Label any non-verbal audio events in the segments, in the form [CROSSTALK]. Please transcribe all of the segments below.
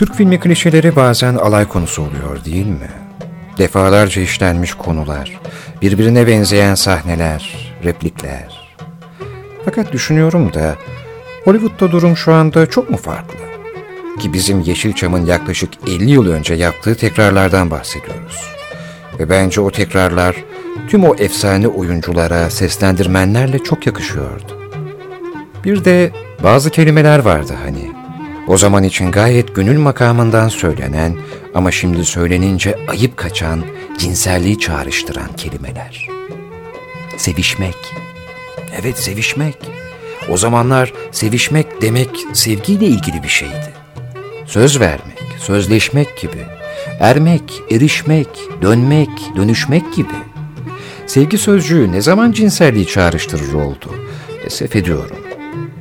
Türk filmi klişeleri bazen alay konusu oluyor değil mi? Defalarca işlenmiş konular, birbirine benzeyen sahneler, replikler. Fakat düşünüyorum da Hollywood'da durum şu anda çok mu farklı? Ki bizim Yeşilçam'ın yaklaşık 50 yıl önce yaptığı tekrarlardan bahsediyoruz. Ve bence o tekrarlar tüm o efsane oyunculara, seslendirmenlerle çok yakışıyordu. Bir de bazı kelimeler vardı hani. O zaman için gayet gönül makamından söylenen ama şimdi söylenince ayıp kaçan, cinselliği çağrıştıran kelimeler. Sevişmek. Evet sevişmek. O zamanlar sevişmek demek sevgiyle ilgili bir şeydi. Söz vermek, sözleşmek gibi. Ermek, erişmek, dönmek, dönüşmek gibi. Sevgi sözcüğü ne zaman cinselliği çağrıştırır oldu? Esef ediyorum.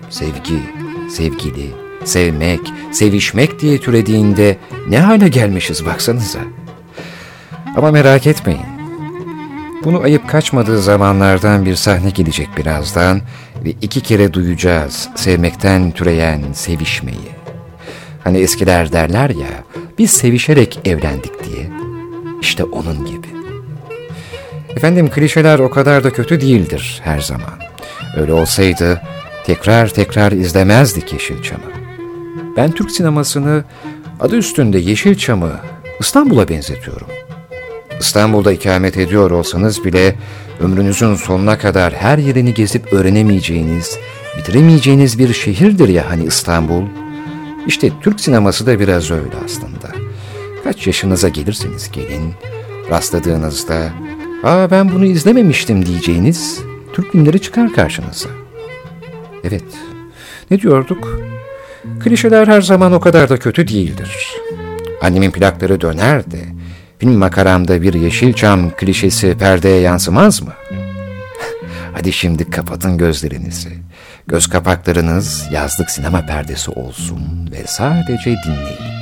Sevgi, sevgili, sevmek, sevişmek diye türediğinde ne hale gelmişiz baksanıza. Ama merak etmeyin. Bunu ayıp kaçmadığı zamanlardan bir sahne gelecek birazdan ve iki kere duyacağız sevmekten türeyen sevişmeyi. Hani eskiler derler ya, biz sevişerek evlendik diye. İşte onun gibi. Efendim klişeler o kadar da kötü değildir her zaman. Öyle olsaydı tekrar tekrar izlemezdik Yeşilçam'ı. Ben Türk sinemasını adı üstünde Yeşilçam'ı İstanbul'a benzetiyorum. İstanbul'da ikamet ediyor olsanız bile ömrünüzün sonuna kadar her yerini gezip öğrenemeyeceğiniz, bitiremeyeceğiniz bir şehirdir ya hani İstanbul. İşte Türk sineması da biraz öyle aslında. Kaç yaşınıza gelirseniz gelin, rastladığınızda ''Aa ben bunu izlememiştim'' diyeceğiniz Türk filmleri çıkar karşınıza. Evet, ne diyorduk? Klişeler her zaman o kadar da kötü değildir. Annemin plakları döner de, film makaramda bir yeşilçam klişesi perdeye yansımaz mı? [LAUGHS] Hadi şimdi kapatın gözlerinizi. Göz kapaklarınız yazlık sinema perdesi olsun ve sadece dinleyin.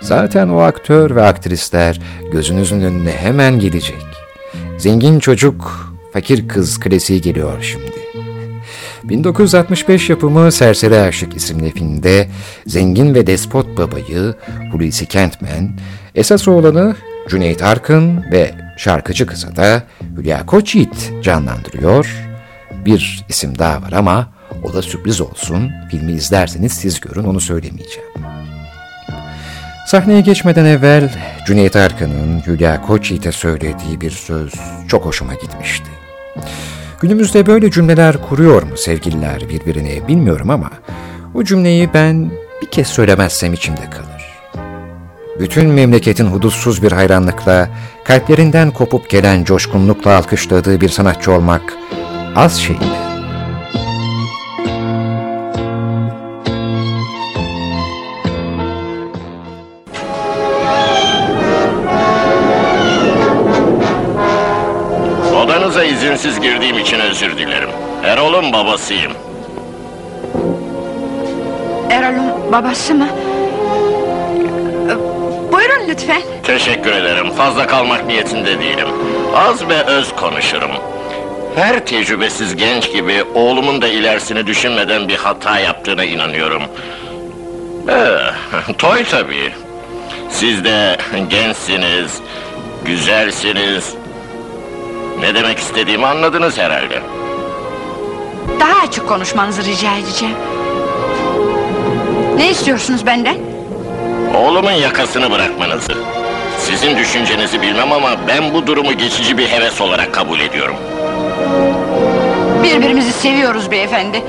Zaten o aktör ve aktrisler gözünüzün önüne hemen gelecek. Zengin çocuk, fakir kız klasiği geliyor şimdi. 1965 yapımı Serseri Aşık isimli filmde zengin ve despot babayı Hulusi Kentmen, esas oğlanı Cüneyt Arkın ve şarkıcı kızı da Hülya Koçyiğit canlandırıyor. Bir isim daha var ama o da sürpriz olsun. Filmi izlerseniz siz görün onu söylemeyeceğim. Sahneye geçmeden evvel Cüneyt Arkın'ın Hülya Koçyiğit'e söylediği bir söz çok hoşuma gitmişti. Günümüzde böyle cümleler kuruyor mu sevgililer birbirine bilmiyorum ama o cümleyi ben bir kez söylemezsem içimde kalır. Bütün memleketin hudutsuz bir hayranlıkla, kalplerinden kopup gelen coşkunlukla alkışladığı bir sanatçı olmak az şey mi? İzinsiz girdiğim için özür dilerim. Erol'un babasıyım. Erol'un babası mı? Buyurun lütfen. Teşekkür ederim. Fazla kalmak niyetinde değilim. Az ve öz konuşurum. Her tecrübesiz genç gibi oğlumun da ilerisini düşünmeden bir hata yaptığına inanıyorum. Ee, toy tabii. Siz de gençsiniz, güzelsiniz, ne demek istediğimi anladınız herhalde. Daha açık konuşmanızı rica edeceğim. Ne istiyorsunuz benden? Oğlumun yakasını bırakmanızı. Sizin düşüncenizi bilmem ama ben bu durumu geçici bir heves olarak kabul ediyorum. Birbirimizi seviyoruz beyefendi.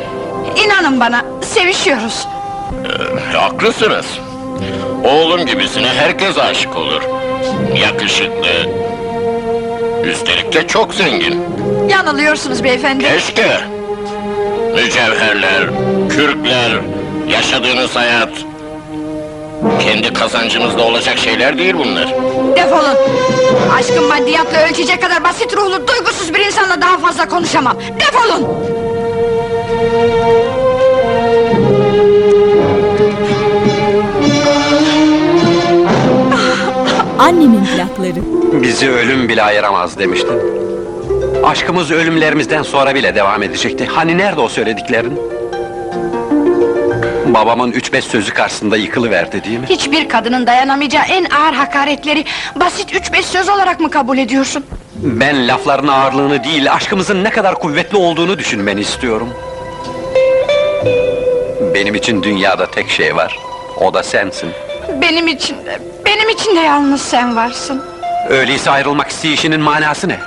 İnanın bana, sevişiyoruz. Ee, haklısınız. Oğlum gibisine herkes aşık olur. Yakışıklı, Üstelik de çok zengin. Yanılıyorsunuz beyefendi. Keşke. Mücevherler, kürkler, yaşadığınız hayat... ...kendi kazancınızda olacak şeyler değil bunlar. Defolun. Aşkın maddiyatla ölçecek kadar basit ruhlu, duygusuz bir insanla daha fazla konuşamam. Defolun. Annemin plakları. Bizi ölüm bile ayıramaz demiştin. Aşkımız ölümlerimizden sonra bile devam edecekti. Hani nerede o söylediklerin? Babamın üç beş sözü karşısında yıkılıverdi değil mi? Hiçbir kadının dayanamayacağı en ağır hakaretleri basit üç beş söz olarak mı kabul ediyorsun? Ben lafların ağırlığını değil, aşkımızın ne kadar kuvvetli olduğunu düşünmeni istiyorum. Benim için dünyada tek şey var, o da sensin. Benim için de, benim için de yalnız sen varsın. Öyleyse ayrılmak isteyişinin manası ne?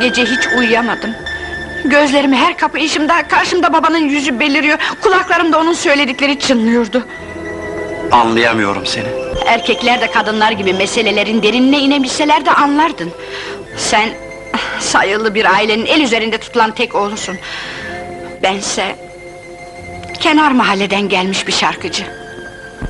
Gece hiç uyuyamadım. Gözlerimi her kapayışımda karşımda babanın yüzü beliriyor, kulaklarımda onun söyledikleri çınlıyordu. Anlayamıyorum seni. Erkekler de kadınlar gibi meselelerin derinine inebilseler de anlardın. Sen sayılı bir ailenin el üzerinde tutulan tek oğlusun. Bense kenar mahalleden gelmiş bir şarkıcı.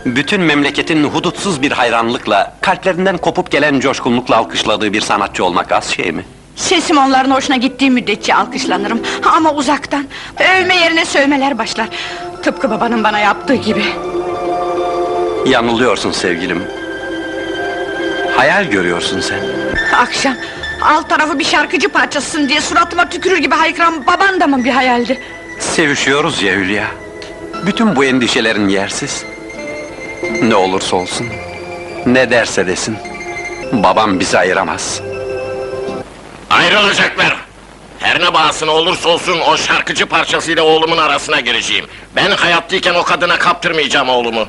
Bütün memleketin hudutsuz bir hayranlıkla, kalplerinden kopup gelen coşkunlukla alkışladığı bir sanatçı olmak az şey mi? Sesim onların hoşuna gittiği müddetçe alkışlanırım. Ama uzaktan övme yerine sövmeler başlar. Tıpkı babanın bana yaptığı gibi. Yanılıyorsun sevgilim. Hayal görüyorsun sen. Akşam alt tarafı bir şarkıcı parçasısın diye suratıma tükürür gibi haykıran baban da mı bir hayaldi? Sevişiyoruz ya Hülya. Bütün bu endişelerin yersiz. Ne olursa olsun, ne derse desin, babam bizi ayıramaz. Ayrılacaklar. Her ne bahasına olursa olsun o şarkıcı parçasıyla oğlumun arasına gireceğim. Ben hayattayken o kadına kaptırmayacağım oğlumu.